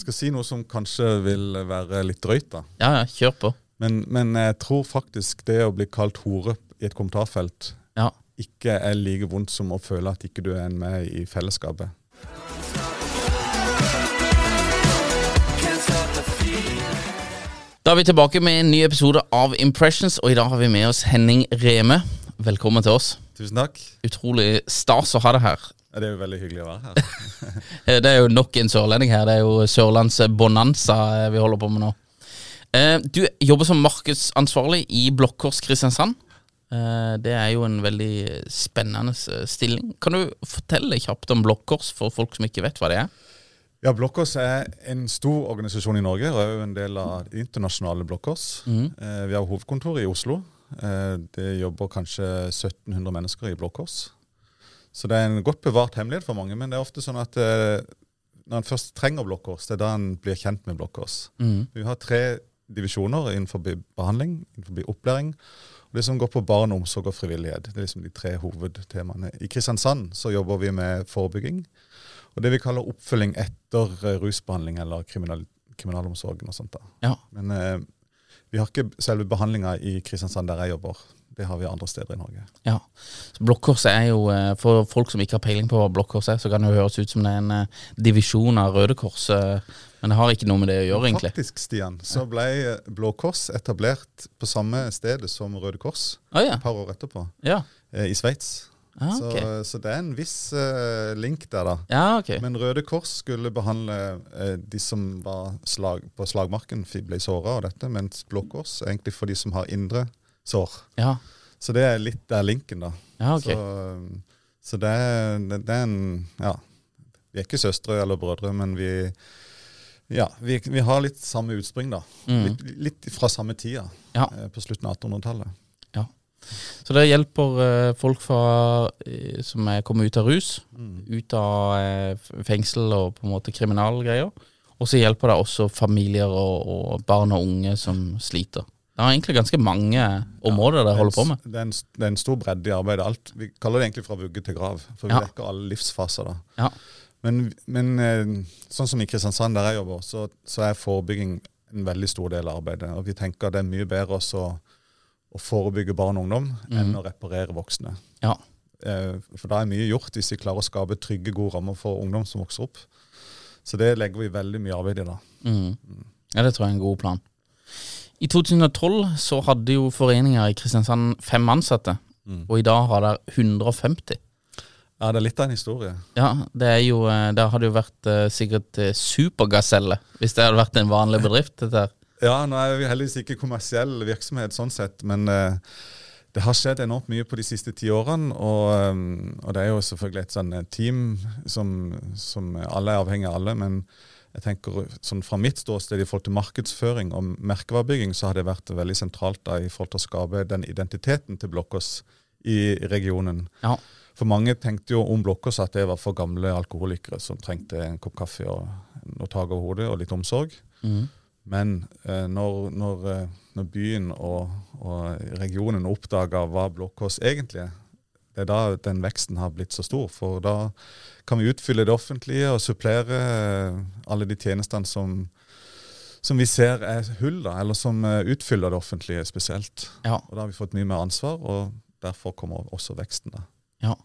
Jeg skal si noe som kanskje vil være litt drøyt, da. Ja, ja, kjør på. Men, men jeg tror faktisk det å bli kalt hore i et kommentarfelt Ja. ikke er like vondt som å føle at ikke du er med i fellesskapet. Da er vi tilbake med en ny episode av Impressions, og i dag har vi med oss Henning Reme. Velkommen til oss. Tusen takk. Utrolig stas å ha deg her. Det er jo veldig hyggelig å være her. Eh, Det er jo nok en sørlending her. Det er jo Sørlandsbonanza eh, vi holder på med nå. Eh, Du jobber som markedsansvarlig i Blokkors Kristiansand. Det er jo en veldig spennende stilling. Kan du fortelle kjapt om Blokkors for folk som ikke vet hva det er? Ja, Blokkors er en stor organisasjon i Norge og er jo en del av det internasjonale Blokkors. Mm. vi har hovedkontor i Oslo. Det jobber kanskje 1700 mennesker i Blokkås. Så det er en godt bevart hemmelighet for mange, men det er ofte sånn at eh, når en først trenger Blokkås, det er da en blir kjent med Blokkås. Vi har tre divisjoner innenfor behandling, innenfor opplæring, og det som går på barn, omsorg og frivillighet. Det er liksom de tre hovedtemaene. I Kristiansand så jobber vi med forebygging, og det vi kaller oppfølging etter eh, rusbehandling eller kriminal, kriminalomsorgen og sånt. da. Ja. Men eh, vi har ikke selve behandlinga i Kristiansand der jeg jobber. Det har vi andre steder i Norge. Ja. Så Blokkors er jo, eh, for folk som ikke har peiling på hva blokkorset er, så kan det jo høres ut som det er en eh, divisjon av Røde Kors, eh, men det har ikke noe med det å gjøre, egentlig. Faktisk, Stian, så ble Blå Kors etablert på samme sted som Røde Kors ah, ja. et par år etterpå, Ja. i Sveits. Ah, så, så det er en viss uh, link der, da. ja, okay. Men Røde Kors skulle behandle uh, de som var slag, på slagmarken, ble såra og dette, mens Blå Kors egentlig for de som har indre sår. Ja, Så det er litt der linken, da. ja okay. Så, så det, er, det, det er en Ja. Vi er ikke søstre eller brødre, men vi ja, vi, vi har litt samme utspring, da. Mm. Litt, litt fra samme tida, Ja. eh, på slutten av 1800-tallet. Ja. Så det hjelper eh, folk fra, eh, som er kommet ut av rus, ut av eh, fengsel og på en måte kriminalgreier. Og så hjelper det også familier og, og barn og unge som sliter. Det er egentlig ganske mange områder dere holder på med. Det er en, det er en stor bredde i arbeidet. Alt, vi kaller det egentlig fra vugge til grav, for vi Ja. dekker alle livsfaser. da. Ja. Men, men eh, sånn som i Kristiansand, der jeg jobber, så, så er forebygging en veldig stor del av arbeidet. Og vi tenker det er mye bedre å, å forebygge barn og ungdom enn å reparere voksne. Ja. Eh, For da er mye gjort hvis vi klarer å skape trygge, gode rammer for ungdom som vokser opp. Så det legger vi veldig mye arbeid i da. Mm. Ja, det tror jeg er en god plan. I 2012 så hadde jo foreninga i Kristiansand fem ansatte, og i dag har det 150. Ja, det er litt av en historie. Ja, det er jo eh, Det hadde jo vært eh, sikkert eh, supergaselle hvis det hadde vært en vanlig bedrift. Dette her. Ja, nå er vi heldigvis ikke kommersiell virksomhet sånn sett, men det har skjedd enormt mye på de siste ti årene. Og, og det er jo selvfølgelig et sånn team som, som alle er avhengig av alle. Men jeg tenker sånn fra mitt ståsted i forhold til markedsføring og merkevarebygging, så har det vært veldig sentralt da, i forhold til å skape den identiteten til Blokkås i regionen. Ja. For mange tenkte jo om Blokkås at det var for gamle alkoholikere som trengte en kopp kaffe og noe tak over hodet og litt omsorg. Mm. Men eh, når, når, eh, når byen og, og regionen oppdaga hva Blokkås egentlig er, det er da den veksten har blitt så stor. For da kan vi utfylle det offentlige og supplere eh, alle de tjenestene som, som vi ser er hull, da, eller som eh, utfyller det offentlige spesielt. Ja. Og da har vi fått mye mer ansvar, og derfor kommer også veksten. da. Ja.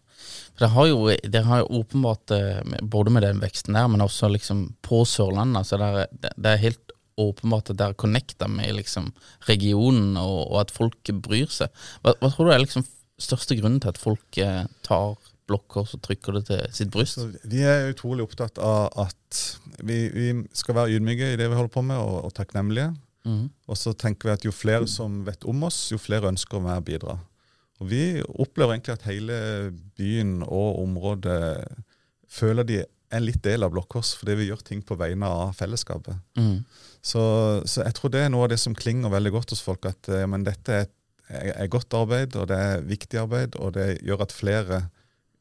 For det har jo, det har jo åpenbart, eh, både med den veksten der, men også liksom på Sørlandet, altså det, er, det, er helt åpenbart at det er connecta med liksom regionen, og, og at folk bryr seg. Hva, hva tror du er liksom største grunnen til at folk eh, tar blokkors og trykker det til sitt bryst? Vi er utrolig opptatt av at vi, vi skal være ydmyke i det vi holder på med, og, og takknemlige. Mm. Og så tenker vi at jo flere som vet om oss, jo flere ønsker å være bidra. Og vi opplever egentlig at hele byen og området føler de er en litt del av blokkors, fordi vi gjør ting på vegne av fellesskapet. Mm. Så, så jeg tror det er noe av det som klinger veldig godt hos folk, at ja, men dette er, er, er godt arbeid, og det er viktig arbeid, og det gjør at flere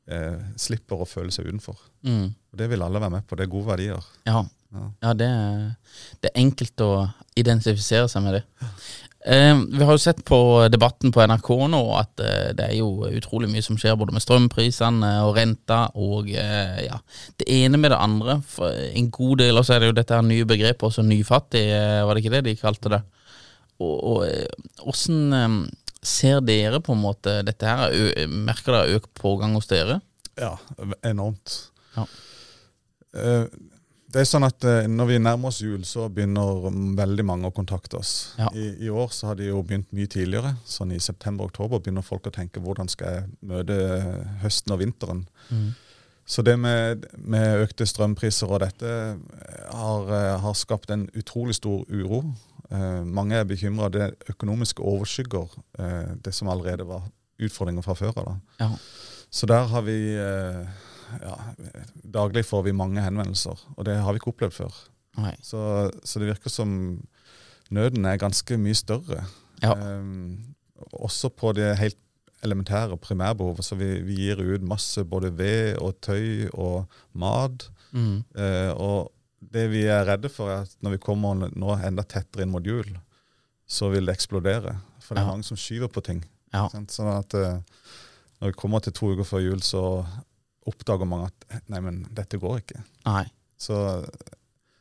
eh, slipper å føle seg utenfor. Mm. Og Det vil alle være med på. Det er gode verdier. Ja, Ja. ja det, er, det er enkelt å identifisere seg med det. Eh, vi har jo sett på debatten på NRK nå at eh, det er jo utrolig mye som skjer, både med strømprisene og renta og eh, ja, det ene med det andre. For en god del av så er det jo dette her nye begrepet, også nyfattig, var det ikke det de kalte det? Og, og eh, eh, ser dere på en måte dette her? Merker dere økt pågang hos dere? Ja, enormt. Ja. Eh, Det er sånn at Når vi nærmer oss jul, så begynner mm, veldig mange å kontakte oss. Ja. I, I år så har de jo begynt mye tidligere. Sånn I september-oktober begynner folk å tenke hvordan skal jeg møte høsten og vinteren. Så det med, med økte strømpriser og dette har, har skapt en utrolig stor uro. Eh, mange er bekymra. Det økonomiske overskygger eh, det som allerede var utfordringer fra før av. Ja. Så der har vi eh, ja, Daglig får vi mange henvendelser, og det har vi ikke opplevd før. Så, så det virker som nøden er ganske mye større. Ja. Ehm, også på det helt elementære primærbehovet. Så vi, vi gir ut masse både ved og tøy og mat. Mm. Eh, og det vi er redde for, er at når vi kommer nå enda tettere inn mot jul, så vil det eksplodere. For det er Ja. mange som skyver på ting. Ja. Sånn at uh, når vi kommer til to uker før jul, så oppdager mange at nei, men dette går ikke. Nei. Så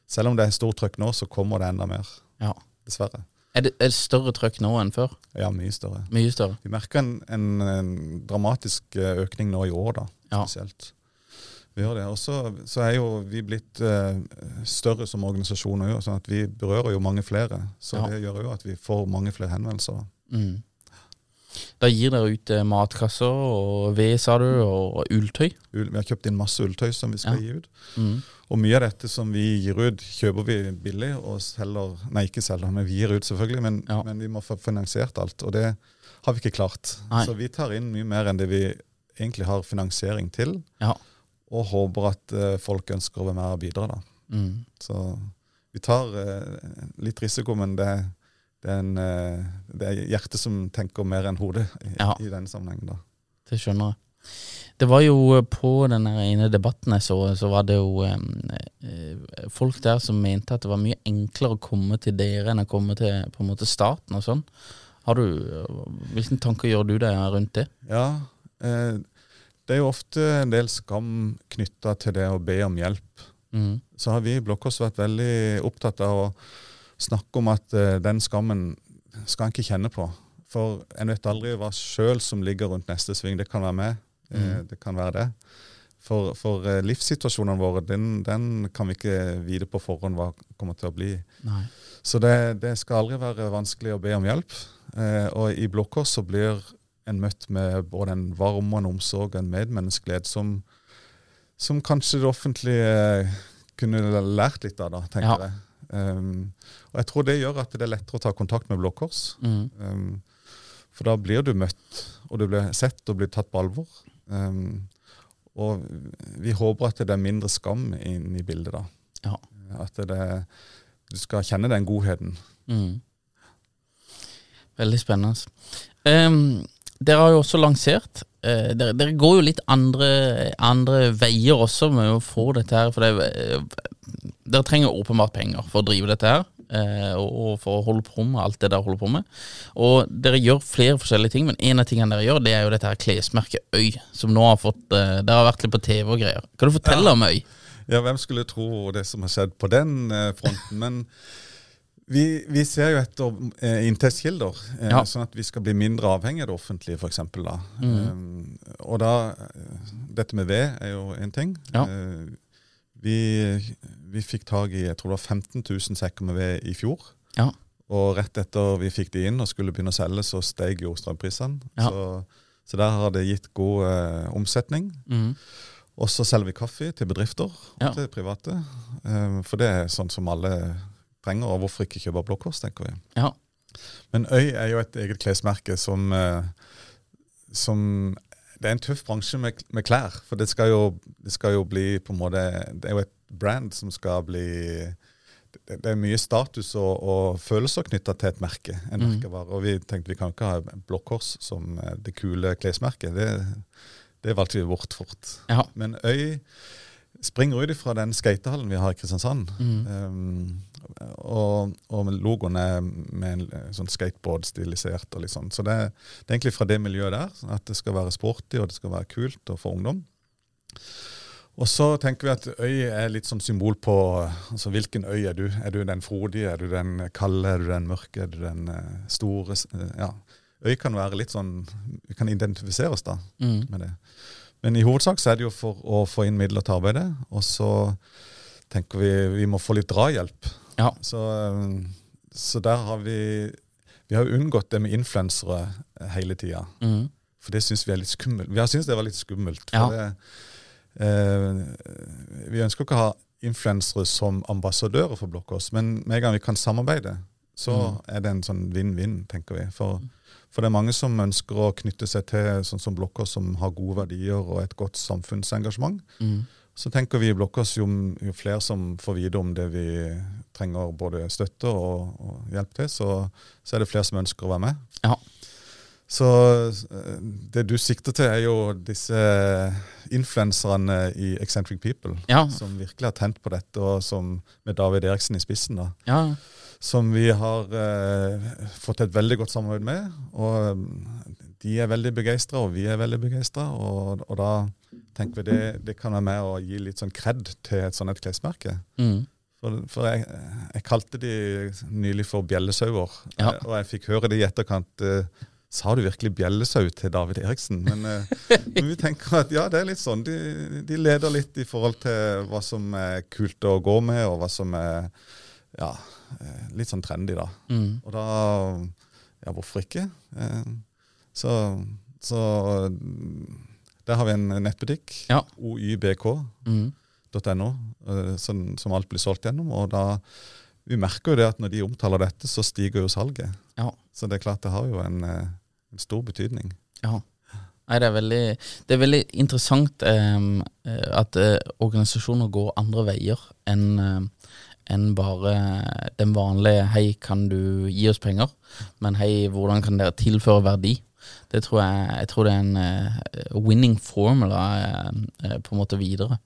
selv om det er stort trøkk nå, så kommer det enda mer. Ja. Dessverre. Er det, er det større trøkk nå enn før? Ja, mye større. Mye større. Vi merker en, en, en dramatisk eh, økning nå i år, da, Ja. Vi gjør det. Og så så er jo vi blitt uh, større som organisasjon òg, sånn at vi berører jo mange flere. Så Ja. det gjør jo at vi får mange flere henvendelser. Mm. Da gir dere ut eh, matkasser og ved, sa du, og ulltøy. Ull, Vi har kjøpt inn masse ulltøy som vi skal Ja. gi ut. Mm. Og mye av dette som vi gir ut, kjøper vi billig og selger Nei, ikke selger, men vi gir ut selvfølgelig, men, Ja. men vi må få finansiert alt. Og det har vi ikke klart. Nei. Så vi tar inn mye mer enn det vi egentlig har finansiering til, Ja. Og håper at eh, folk ønsker å være med og bidra. da. Mm. Så vi tar uh, litt risiko, men det, det, er en, uh, det er hjertet som tenker mer enn hodet i, Ja. i den sammenhengen. da. Det skjønner jeg. Det var jo på den ene debatten jeg så, så var det jo eh, folk der som mente at det var mye enklere å komme til dere enn å komme til på en måte staten og sånn. Har du, Hvilke tanker gjør du deg rundt det? Ja, eh, det er jo ofte en del skam knytta til det å be om hjelp. Mm. Så har vi i Blå Kors vært veldig opptatt av å snakke om at uh, den skammen skal en ikke kjenne på. For en vet aldri hva sjøl som ligger rundt neste sving. Det kan være med. uh, det kan være det. For, for uh, livssituasjonene våre, den, den kan vi ikke vite på forhånd hva kommer til å bli. Nei. Så det, det skal aldri være vanskelig å be om hjelp. Eh, og i Blå Kors så blir en møtt med både en varme og en omsorg og en medmenneskelighet som, som kanskje det offentlige eh, kunne lært litt av, da, tenker Ja. jeg. Um, og jeg tror det gjør at det er lettere å ta kontakt med Blå Kors. Mm. Um, for da blir du møtt, og du blir sett og blir tatt på alvor. Um, og vi håper at det er mindre skam inn i bildet, da. Ja. At det, du skal kjenne den godheten. Mm. Veldig spennende. Ehm, dere har jo også lansert eh, dere, dere går jo litt andre, andre veier også med å få dette her. For det, eh, dere trenger åpenbart penger for å drive dette her. eh, og, og for å holde på med alt det dere holder på med. Og dere gjør flere forskjellige ting, men en av tingene dere gjør, det er jo dette her klesmerket Øy. Som nå har fått eh, Dere har vært litt på TV og greier. Kan du fortelle om Øy? Ja, hvem skulle tro det som har skjedd på den eh, fronten? Men vi, vi ser jo etter eh, inntektskilder, eh, Ja. sånn at vi skal bli mindre avhengig av det offentlige, f.eks. Da. Um, og da eh, Dette med ved er jo en ting. Ja. Uh, vi, vi fikk tak i jeg tror det var 15 000 sekker med ved i fjor. Ja. Og rett etter vi fikk de inn og skulle begynne å selge, så steg jo strømprisene. Ja. Så, så der har det gitt god eh, omsetning. Mm. Og så selger vi kaffe til bedrifter og Ja. til private. Um, For det er sånn som alle trenger, og hvorfor ikke kjøpe Blå Kors, tenker vi. Ja. Men Øy er jo et eget klesmerke som, eh, som Det er en tøff bransje med, med klær. For det skal, jo, det skal jo bli på en måte Det er jo et brand som skal bli Det, det er mye status og, og følelser knytta til et merke. en merkevare. Og vi tenkte vi kan ikke ha Blå Kors som eh, det kule klesmerket. Det, det valgte vi bort fort. Ja. Men Øy springer ut fra den skatehallen vi har i Kristiansand. Mm. Um, og, og logoen er med en eh, sånn skateboard stilisert. og litt sånn. Så det, det er egentlig fra det miljøet der. At det skal være sporty og det skal være kult og for ungdom. Og så tenker vi at øy er litt sånn symbol på altså hvilken øy er du? Er du den frodige, er du den kalde, er du den mørke, er du den eh, store? eh, ja. Øy kan være litt sånn Vi kan identifisere oss da mm. med det. Men i hovedsak så er det jo for å få inn midler til arbeidet, og så tenker vi vi må få litt drahjelp. Ja. Så, eh, så der har vi Vi har unngått det med influensere eh, hele tida. Mm. For det syns vi er litt skummelt. Vi har syntes det var litt skummelt. For Ja. det, eh, vi ønsker ikke å ha influensere som ambassadører for Blokkås, men med en gang vi kan samarbeide, så er det en sånn vinn-vinn, tenker vi. For, for det er mange som ønsker å knytte seg til sånn som Blokkås, som har gode verdier og et godt samfunnsengasjement. Mhm. Så tenker vi i Blokkås jo, jo flere som får vite om det vi trenger både støtte og, og hjelp til, så, så er det flere som ønsker å være med. Ja. Så eh, det du sikter til, er jo disse influenserne i Eccentric People. Ja. Som virkelig har tent på dette, og som med David Eriksen i spissen. da ja. som vi har eh, fått et veldig godt samarbeid med. Og de er veldig begeistra, og vi er veldig begeistra. Og, og da tenker vi det, det kan være med å gi litt sånn kred til et sånt et klesmerke. Mm. For, for jeg, jeg kalte de nylig for bjellesauer, Ja. eh, og jeg fikk høre det i etterkant. Uh, Sa du virkelig bjellesau til David Eriksen? Men, eh, men vi tenker at ja, det er litt sånn. De, de leder litt i forhold til hva som er kult å gå med, og hva som er ja, litt sånn trendy, da. Mm. Og da Ja, hvorfor ikke? Så, så der har vi en nettbutikk, Ja. oybk.no, Mhm. eh, som, som alt blir solgt gjennom. Og da Vi merker jo det at når de omtaler dette, så stiger jo salget. Ja. Så det er klart det har jo en, eh, en stor betydning. Ja. Nei, det er veldig, det er veldig interessant ehm, eh, at eh, organisasjoner går andre veier enn eh, enn bare den vanlige 'hei, kan du gi oss penger', men 'hei, hvordan kan dere tilføre verdi'? Det tror jeg, jeg tror det er en uh, winning formula uh, på en måte videre.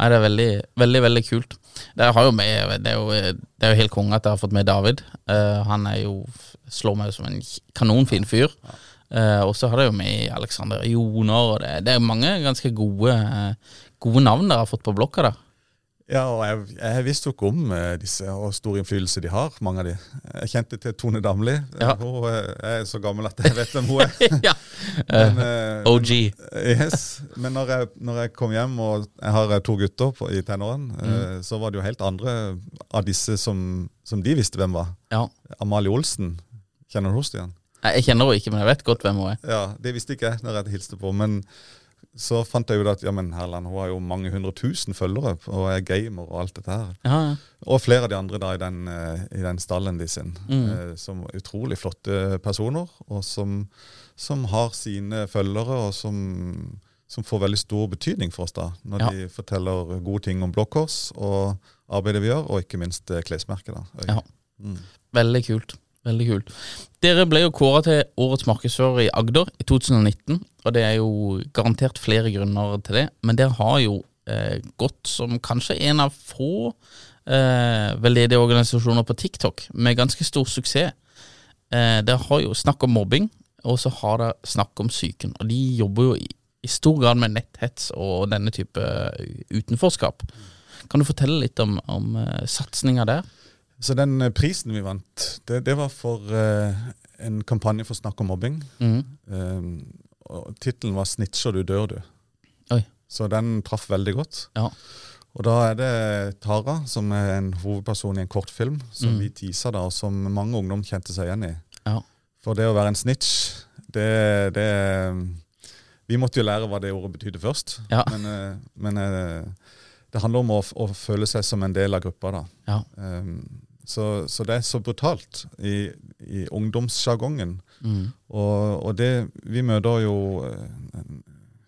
Nei, det er veldig, veldig veldig kult. Det, med, det, er jo, det er jo helt konge at jeg har fått med David. Uh, han er jo, slår meg som en kanonfin fyr. Og så har det jo med Alexander Joner, og det, det er mange ganske gode, gode navn dere har fått på blokka der. Ja, og jeg, jeg visste jo ikke om eh, disse og stor innflytelse de har, mange av de. Jeg kjente til Tone Damli. Ja. Hun eh, er så gammel at jeg vet hvem hun er. ja. Men, uh, OG. Yes, Men når jeg, når jeg kom hjem, og jeg har eh, to gutter på, i tenårene, Mm. uh, så var det jo helt andre av disse som, som de visste hvem var. Ja. Amalie Olsen. Kjenner du henne, Stian? Jeg kjenner henne ikke, men jeg vet godt hvem hun er. Ja, Det visste ikke jeg når jeg hilste på. Men så fant jeg ut at ja, men Herland, hun har jo mange hundre tusen følgere og er gamer og alt dette her. Ja, ja. Og flere av de andre da i den, eh, i den stallen de sin. Mm. eh, Som utrolig flotte personer, og som, som har sine følgere, og som, som får veldig stor betydning for oss da, når Ja. de forteller gode ting om Blå og arbeidet vi gjør, og ikke minst eh, klesmerket. da. Ja. Mm. Veldig kult. Veldig kult. Dere ble jo kåra til årets markedsfører i Agder i 2019, og det er jo garantert flere grunner til det. Men dere har jo eh, gått som kanskje en av få eh, veldedige organisasjoner på TikTok med ganske stor suksess. Eh, dere har jo snakk om mobbing, og så har dere snakk om psyken. Og de jobber jo i, i stor grad med netthets og denne type utenforskap. Kan du fortelle litt om, om uh, satsinga der? Så den eh, prisen vi vant, det, det var for uh, en kampanje for snakk om mobbing. Mm. Um, og Tittelen var 'Snitcher du, dør du'. Oi. Så den traff veldig godt. Ja. Og da er det Tara, som er en hovedperson i en kortfilm, som Mm. vi teaser da, og som mange ungdom kjente seg igjen i. Ja. For det å være en snitch, det, det Vi måtte jo lære hva det ordet betydde først. Ja. Men, eh, men det handler om å, å føle seg som en del av gruppa. da. Ja. Um, så, så det er så brutalt i, i ungdomssjargongen. Mm. Og, og det, vi møter jo eh,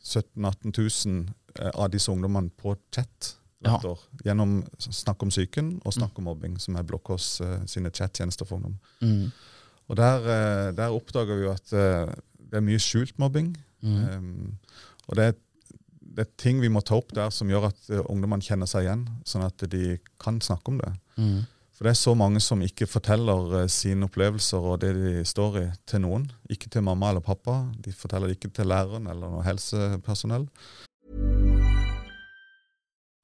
17 000-18 000 eh, av disse ungdommene på chat hvert år. Gjennom Snakk om psyken og Snakk om mobbing, som er Blå Kors eh, sine chattjenester for ungdom. Mm. Og der, eh, der oppdager vi jo at eh, det er mye skjult mobbing. Mm. Um, og det er, det er ting vi må ta opp der som gjør at uh, ungdommene kjenner seg igjen, sånn at de kan snakke om det. Mm. For det er så mange som ikke forteller uh, sine opplevelser og det de står i, til noen. Ikke til mamma eller pappa. De forteller det ikke til læreren eller noe helsepersonell.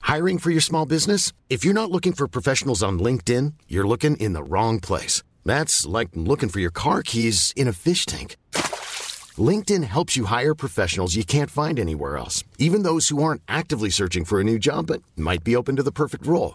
Hiring for your small business? If you're not looking for professionals on LinkedIn, you're looking in the wrong place. That's like looking for your car keys in a fish tank. LinkedIn helps you hire professionals you can't find anywhere else, even those who aren't actively searching for a new job but might be open to the perfect role.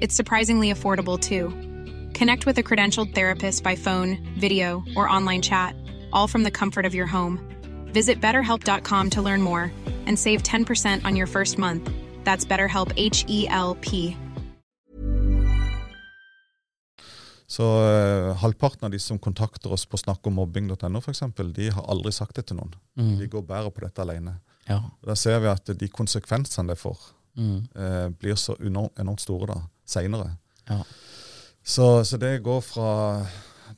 It's surprisingly affordable too. Connect with a credentialed therapist by phone, video, or online chat, all from the comfort of your home. Visit betterhelp.com to learn more and save 10% on your first month. That's BetterHelp H E L P. Så uh, halvparten av de som kontakter oss på snakkommobbing.no f.eks., de har aldri sagt det til noen. Mm. De går bare på dette alene. Ja. Da ser vi at de konsekvensene det får, Mm. uh, blir så enormt, enormt store da, seinere. Ja. Så, så det går fra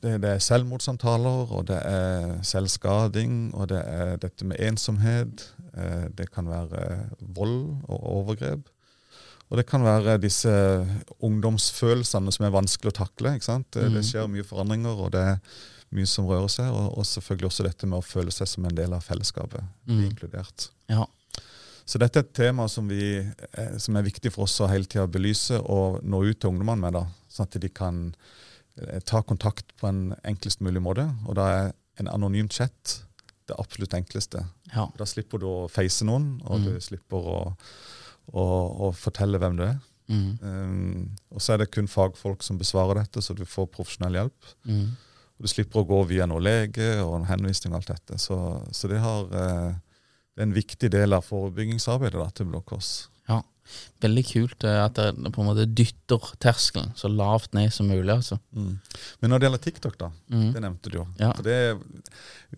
det, det er selvmordssamtaler, og det er selvskading, og det er dette med ensomhet. Eh, det kan være vold og overgrep. Og det kan være disse ungdomsfølelsene som er vanskelig å takle. ikke sant? Det, det skjer mye forandringer, og det er mye som rører seg. Og, og selvfølgelig også dette med å føle seg som en del av fellesskapet. mm. inkludert. ja. Så dette er et tema som, vi, eh, som er viktig for oss å hele tida belyse og nå ut til ungdommene med. da, Sånn at de kan eh, ta kontakt på en enklest mulig måte. Og da er en anonym chat det absolutt enkleste. ja. Da slipper du å face noen, og du slipper å, å, å fortelle hvem du er. Mm. Um, og så er det kun fagfolk som besvarer dette, så du får profesjonell hjelp. Mm. Og du slipper å gå via noen lege og en henvisning og alt dette. Så, så det, har, eh, det er en viktig del av forebyggingsarbeidet da, til Blå Kors. ja. Veldig kult eh, at det på en måte dytter terskelen så lavt ned som mulig. altså. Mm. Men når det gjelder TikTok, da, Mm. det nevnte du jo. Ja. Det,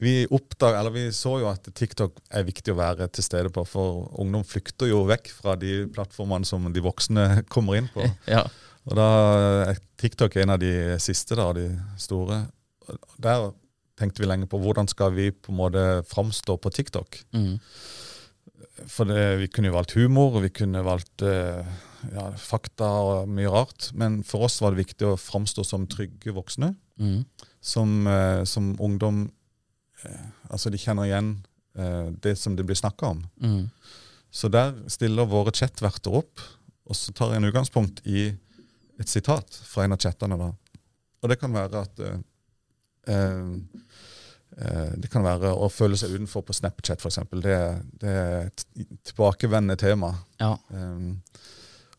vi, oppdag, eller vi så jo at TikTok er viktig å være til stede på, for ungdom flykter jo vekk fra de plattformene som de voksne kommer inn på. Ja. Og da er TikTok en av de siste, da, de store. Der tenkte vi lenge på hvordan skal vi på en måte framstå på TikTok. Mm. For det, vi kunne jo valgt humor, vi kunne valgt eh, ja, fakta og mye rart. Men for oss var det viktig å framstå som trygge voksne. Mm. Som, eh, som ungdom eh, Altså, de kjenner igjen det som det blir snakka om. Mm. Så der stiller våre chatverter opp, og så tar jeg en utgangspunkt i et sitat fra en av chattene. da. Og det kan være at Det kan være å føle seg utenfor på Snapchat, f.eks. Det, det er et tilbakevendende tema. Ja. Um,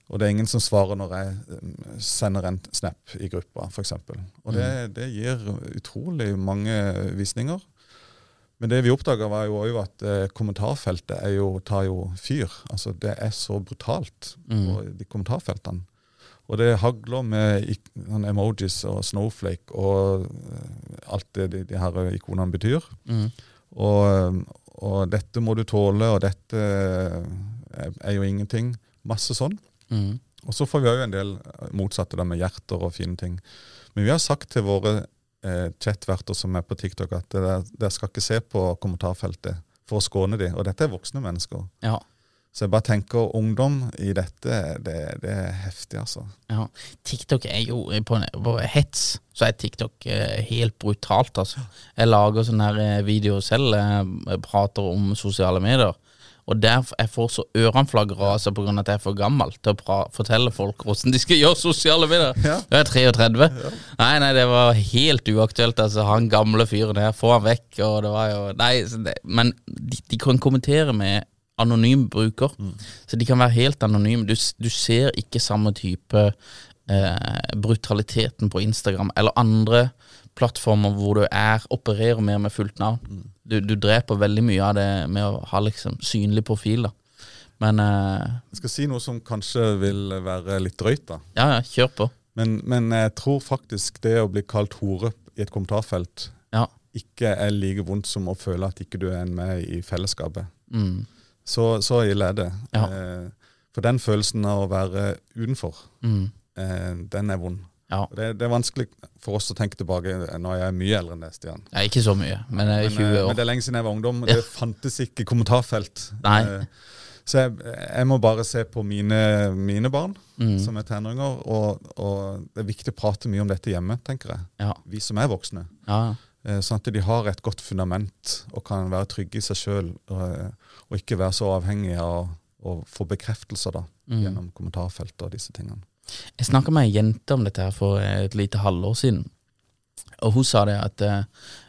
Og det er ingen som svarer når jeg eh, sender en snap i gruppa, f.eks. Og det, det gir utrolig mange visninger. Men det vi oppdaga, var jo òg at eh, kommentarfeltet er jo, tar jo fyr. Altså Det er så brutalt på de kommentarfeltene. Og det hagler med sånn emojis og snowflake og eh, alt det de, de her ikonene betyr. Og, og dette må du tåle, og dette er, er jo ingenting. Masse sånn. Mm. Og så får vi òg en del motsatte, med hjerter og fine ting. Men vi har sagt til våre eh, chatverter som er på TikTok, at dere skal ikke se på kommentarfeltet for å skåne dem. Og dette er voksne mennesker. Ja. Så jeg bare tenker ungdom i dette, det, det er heftig, altså. Ja, TikTok er jo på, på hets, så er TikTok eh, helt brutalt, altså. Jeg lager sånne her eh, videoer selv, jeg prater om sosiale medier. Og der jeg får så ørene raser av at jeg er for gammel til å fortelle folk hvordan de skal gjøre sosiale medier. Ja. Jeg er 33. Nei, nei, det var helt uaktuelt. Altså, han gamle fyren her, få han vekk. Og det var jo Nei, det, men de, de kan kommentere med anonym bruker. Så de kan være helt anonyme. Du, du ser ikke samme type eh, brutaliteten på Instagram eller andre plattformer hvor du er, opererer mer med fullt navn. Du, du dreper veldig mye av det med å ha liksom synlig profil. da. Men eh, Jeg skal si noe som kanskje vil være litt drøyt, da. ja, ja, kjør på. Men, men jeg tror faktisk det å bli kalt hore i et kommentarfelt Ja. ikke er like vondt som å føle at ikke du er med i fellesskapet. Mm. Så, så ille er det. Ja. Eh, for den følelsen av å være utenfor, Mm. eh, den er vond. Ja. Det, det er vanskelig for oss å tenke tilbake når jeg er mye eldre enn deg, Stian. ja. Ikke så mye, men jeg er Men, 20 eh, år. men det er lenge siden jeg var ungdom. Det fantes ikke kommentarfelt. Nei. Eh, Så jeg, jeg må bare se på mine, mine barn, Mm. som er tenåringer, og, og det er viktig å prate mye om dette hjemme, tenker jeg. Ja. Vi som er voksne. Ja. Eh, Sånn at de har et godt fundament og kan være trygge i seg sjøl, og, og ikke være så avhengig av å få bekreftelser da, Mm. gjennom kommentarfeltet og disse tingene. Jeg snakka med ei jente om dette her for et lite halvår siden. Og hun sa det at, eh,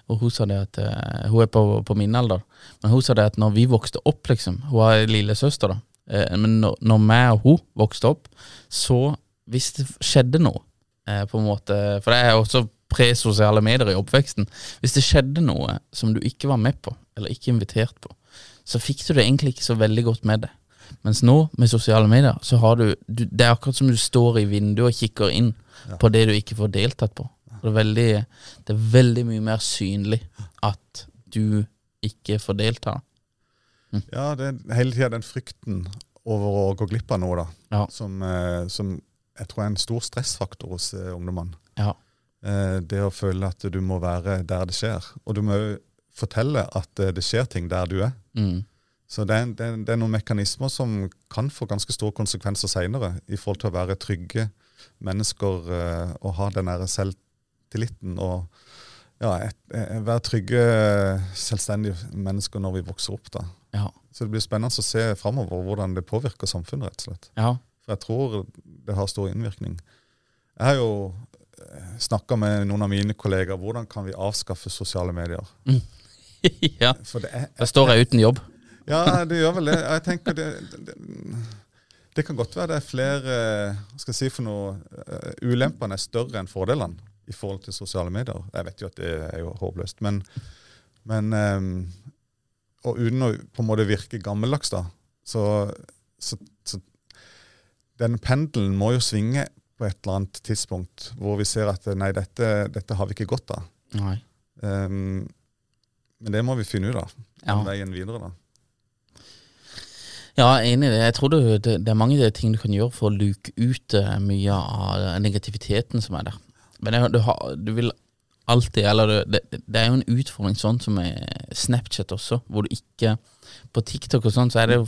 hun, sa det at eh, hun er på, på min alder, men hun sa det at når vi vokste opp, liksom Hun har ei lillesøster, da. eh, Men når, når meg og hun vokste opp, så hvis det skjedde noe, eh, på en måte For det er også presosiale medier i oppveksten. Hvis det skjedde noe som du ikke var med på, eller ikke invitert på, så fikk du det egentlig ikke så veldig godt med det. Mens nå, med sosiale medier, så har du, du Det er akkurat som du står i vinduet og kikker inn på det du ikke får deltatt på. Det er, veldig, det er veldig mye mer synlig at du ikke får delta. Ja, det er hele tida den frykten over å gå glipp av noe, da, Ja. som, eh, som jeg tror er en stor stressfaktor hos eh, ungdommene. Ja. Eh, det å føle at du må være der det skjer. Og du må jo fortelle at det skjer ting der du er. Mm. Så det er, det, det er noen mekanismer som kan få ganske store konsekvenser seinere, i forhold til å være trygge mennesker eh, og ha den der selvtilliten og ja, et, et, være trygge, selvstendige mennesker når vi vokser opp. da. Ja. Så det blir spennende å se framover hvordan det påvirker samfunnet, rett og slett. ja. For jeg tror det har stor innvirkning. Jeg har jo snakka med noen av mine kollegaer hvordan kan vi avskaffe sosiale medier. ja. For det er, Da står jeg uten jobb. Ja, det gjør vel det. Jeg tenker det, det, det kan godt være det er flere hva skal jeg si for noe, eh, Ulempene er større enn fordelene i forhold til sosiale medier. Jeg vet jo at det er jo håpløst, men, men um, Og uten å på en måte virke gammeldags, da, så, så, så Den pendelen må jo svinge på et eller annet tidspunkt hvor vi ser at nei, dette, dette har vi ikke godt av. Um, men det må vi finne ut av. Ja. veien videre, da. Ja, jeg er enig i det. Jeg tror det, det, det er mange ting du kan gjøre for å luke ut eh, mye av negativiteten som er der. Men det, du, har, du vil alltid Eller det, det, er jo en utfordring sånn som med Snapchat også, hvor du ikke På TikTok og sånn, så er det jo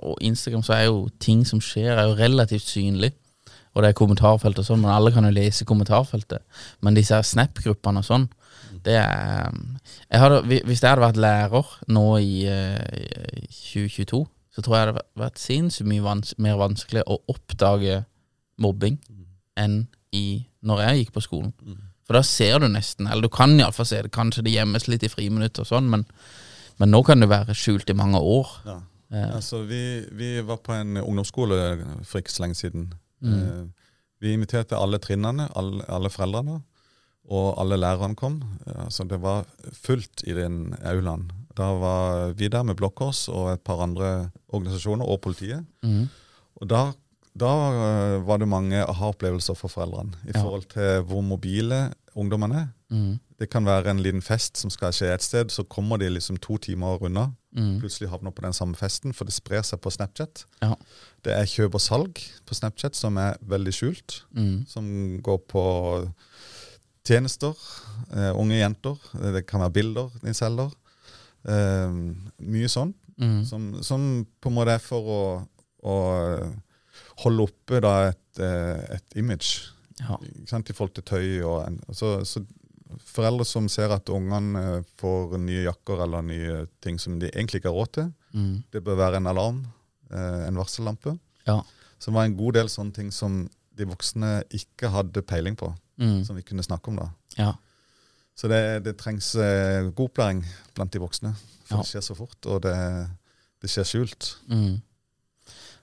og Instagram så er jo ting som skjer, er jo relativt synlig. Og det er kommentarfelt og sånn, men alle kan jo lese kommentarfeltet. Men disse Snap-gruppene og sånn, det jeg hadde, Hvis jeg hadde vært lærer nå i i 2022, så tror jeg det hadde vært sinnssykt mye vans mer vanskelig å oppdage mobbing enn i når jeg gikk på skolen. For da ser du nesten, eller du kan iallfall se det, kanskje det gjemmes litt i friminutt og sånn, men, men nå kan det være skjult i mange år. Ja. Eh, Altså, vi, vi var på en ungdomsskole for ikke så lenge siden. Mm. Eh, Vi inviterte alle trinnene, alle, alle foreldrene, og alle lærerne kom. Altså, det var fullt i den aulaen. Da var vi der med Blå Kors og et par andre organisasjoner, og politiet. mm. Og da, da eh, var det mange aha-opplevelser for foreldrene i forhold til hvor mobile ungdommene er. Mm. Det kan være en liten fest som skal skje et sted, så kommer de liksom to timer unna. Mm. Plutselig havner på den samme festen, for det sprer seg på Snapchat. Ja. Det er kjøp og salg på Snapchat som er veldig skjult, Mm. som går på tjenester, eh, unge jenter, det kan være bilder de selger. Eh, mye sånn, Mm. som, som på en måte er for å, å holde oppe da et, eh, et image Ja. sant, i forhold til tøy. Og så, så foreldre som ser at ungene eh, får nye jakker eller nye ting som de egentlig ikke har råd til, Mm. det bør være en alarm, eh, en varsellampe. Ja. Så det var en god del sånne ting som de voksne ikke hadde peiling på, Mm. som vi kunne snakke om da. Ja. Så det, det trengs eh, god opplæring blant de voksne, for Ja. det skjer så fort, og det, det skjer skjult. Mm.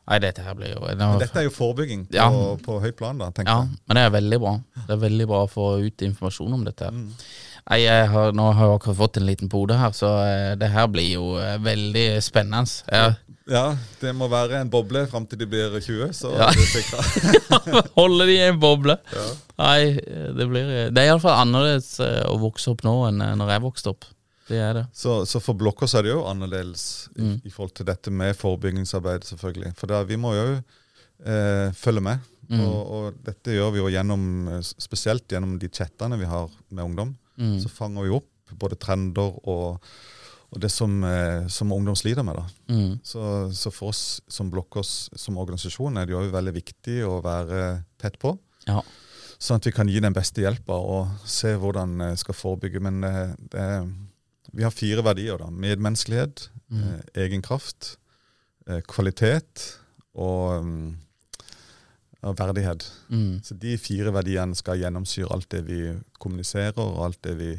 Nei, dette her blir jo det Men var- dette er jo forebygging på, Ja. på høyt plan, da, tenker Ja, jeg. men det er veldig bra. Det er veldig bra å få ut informasjon om dette. her. Mm. Nei, har, nå har jeg akkurat fått en liten pode her, så eh, det her blir jo eh, veldig spennende. Ja. Ja, det må være en boble fram til de blir 20, så Ja. er det sikra. holder de i en boble. Ja. Nei, det blir Det er iallfall annerledes eh, å vokse opp nå enn eh, når jeg vokste opp. Det er det. Så, så for Blokka så er det jo annerledes i, Mm. i forhold til dette med forebyggingsarbeid, selvfølgelig. For da, vi må jo eh, følge med. Mm. Og, og dette gjør vi jo gjennom, eh, spesielt gjennom de chattene vi har med ungdom. Mm. Så fanger vi opp både trender og, og det som, eh, som ungdom sliter med. Mm. Så, så for oss som Blå Kors som organisasjon er det jo veldig viktig å være tett på. Ja. Sånn at vi kan gi den beste hjelpa og se hvordan vi skal forebygge. Men det, det, er- vi har fire verdier. da. Medmenneskelighet, Mm. eh, egenkraft, eh, kvalitet og ja, verdighet. Mm. Så de fire verdiene skal gjennomsyre alt det vi kommuniserer, og alt det vi,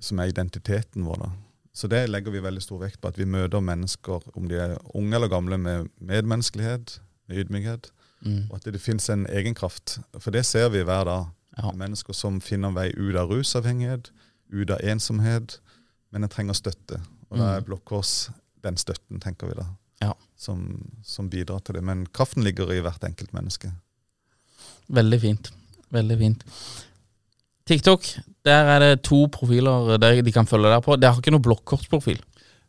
som er identiteten vår. da. Så det legger vi veldig stor vekt på, at vi møter mennesker, om de er unge eller gamle, med medmenneskelighet, med ydmykhet, Mm. og at det, det finnes en egenkraft. For det ser vi hver dag. Ja. Mennesker som finner en vei ut av rusavhengighet, ut av ensomhet, men en trenger støtte. Og da er Mm. Blå Kors den støtten, tenker vi da, Ja. som, som bidrar til det. Men kraften ligger i hvert enkelt menneske. Veldig fint. Veldig fint. TikTok, der er det to profiler der de kan følge deg på. Det har ikke noe blokkortprofil.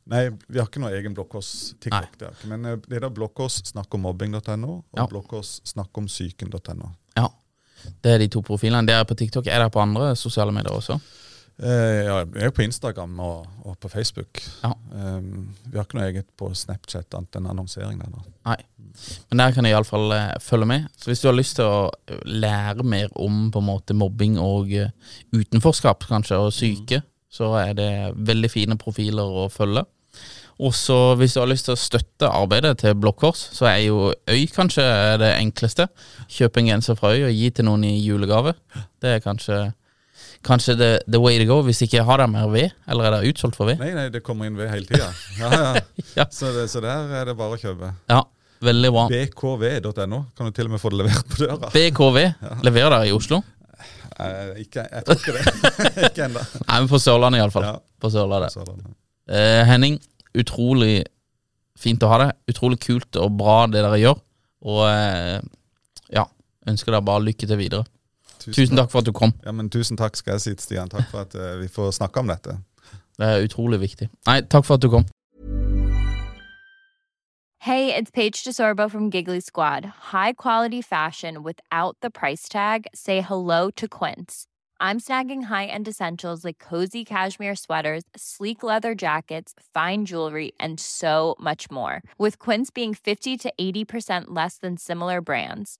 Nei, vi har ikke noe egen Blokkås Nei. TikTok. der. Men eh, det er da Blokkås snakkommobbing.no og Ja. Blokkås snakkomsyken.no. Ja. Det er de to profilene. Det er på TikTok. Er det på andre sosiale medier også? Eh, ja, vi er jo på Instagram og, og på Facebook. Ja. Um, vi har ikke noe eget på Snapchat annet enn annonsering der. da. Nei. Men der kan du iallfall uh, følge med. Så hvis du har lyst til å eh, lære mer om på en måte mobbing og uh, utenforskap, kanskje, og syke, så er det veldig fine profiler å følge. Og så hvis du har lyst til å støtte arbeidet til Blå Kors, så er jo Øy kanskje det enkleste. Kjøpe en genser fra Øy og gi til noen i julegave. Det er kanskje Kanskje the, the way to go, hvis ikke har dere mer ved, eller er det utsolgt for ved? Nei, nei, det kommer inn ved hele tida. Ja, ja. Ja. Så, det, så der er det bare å kjøpe. Ja, veldig bra. bkv.no kan du til og med få det levert på døra. BKV, leverer dere i Oslo? Eh, ikke, jeg tror ikke det. ikke ennå. Nei, men på Sørlandet iallfall. Ja. På Sørlandet. Sørlandet. Eh, Henning, utrolig fint å ha deg. Utrolig kult og bra det dere gjør. Og eh, ja, ønsker dere bare lykke til videre. Tusen takk for at du kom. Ja, men tusen takk skal jeg si til Stian. Takk for at eh, vi får snakke om dette. Det er utrolig viktig. Nei, takk for at du kom. Hey, it's Paige DeSorbo from Giggly Squad. High quality fashion without the price tag. Say hello to Quince. I'm snagging high-end essentials like cozy cashmere sweaters, sleek leather jackets, fine jewelry, and so much more. With Quince being 50 to 80% less than similar brands.